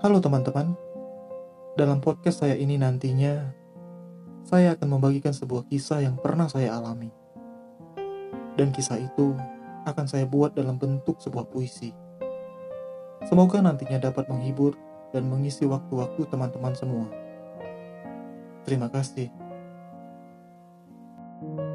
Halo teman-teman, dalam podcast saya ini nantinya saya akan membagikan sebuah kisah yang pernah saya alami. Dan kisah itu akan saya buat dalam bentuk sebuah puisi. Semoga nantinya dapat menghibur dan mengisi waktu-waktu teman-teman semua. Terima kasih. thank you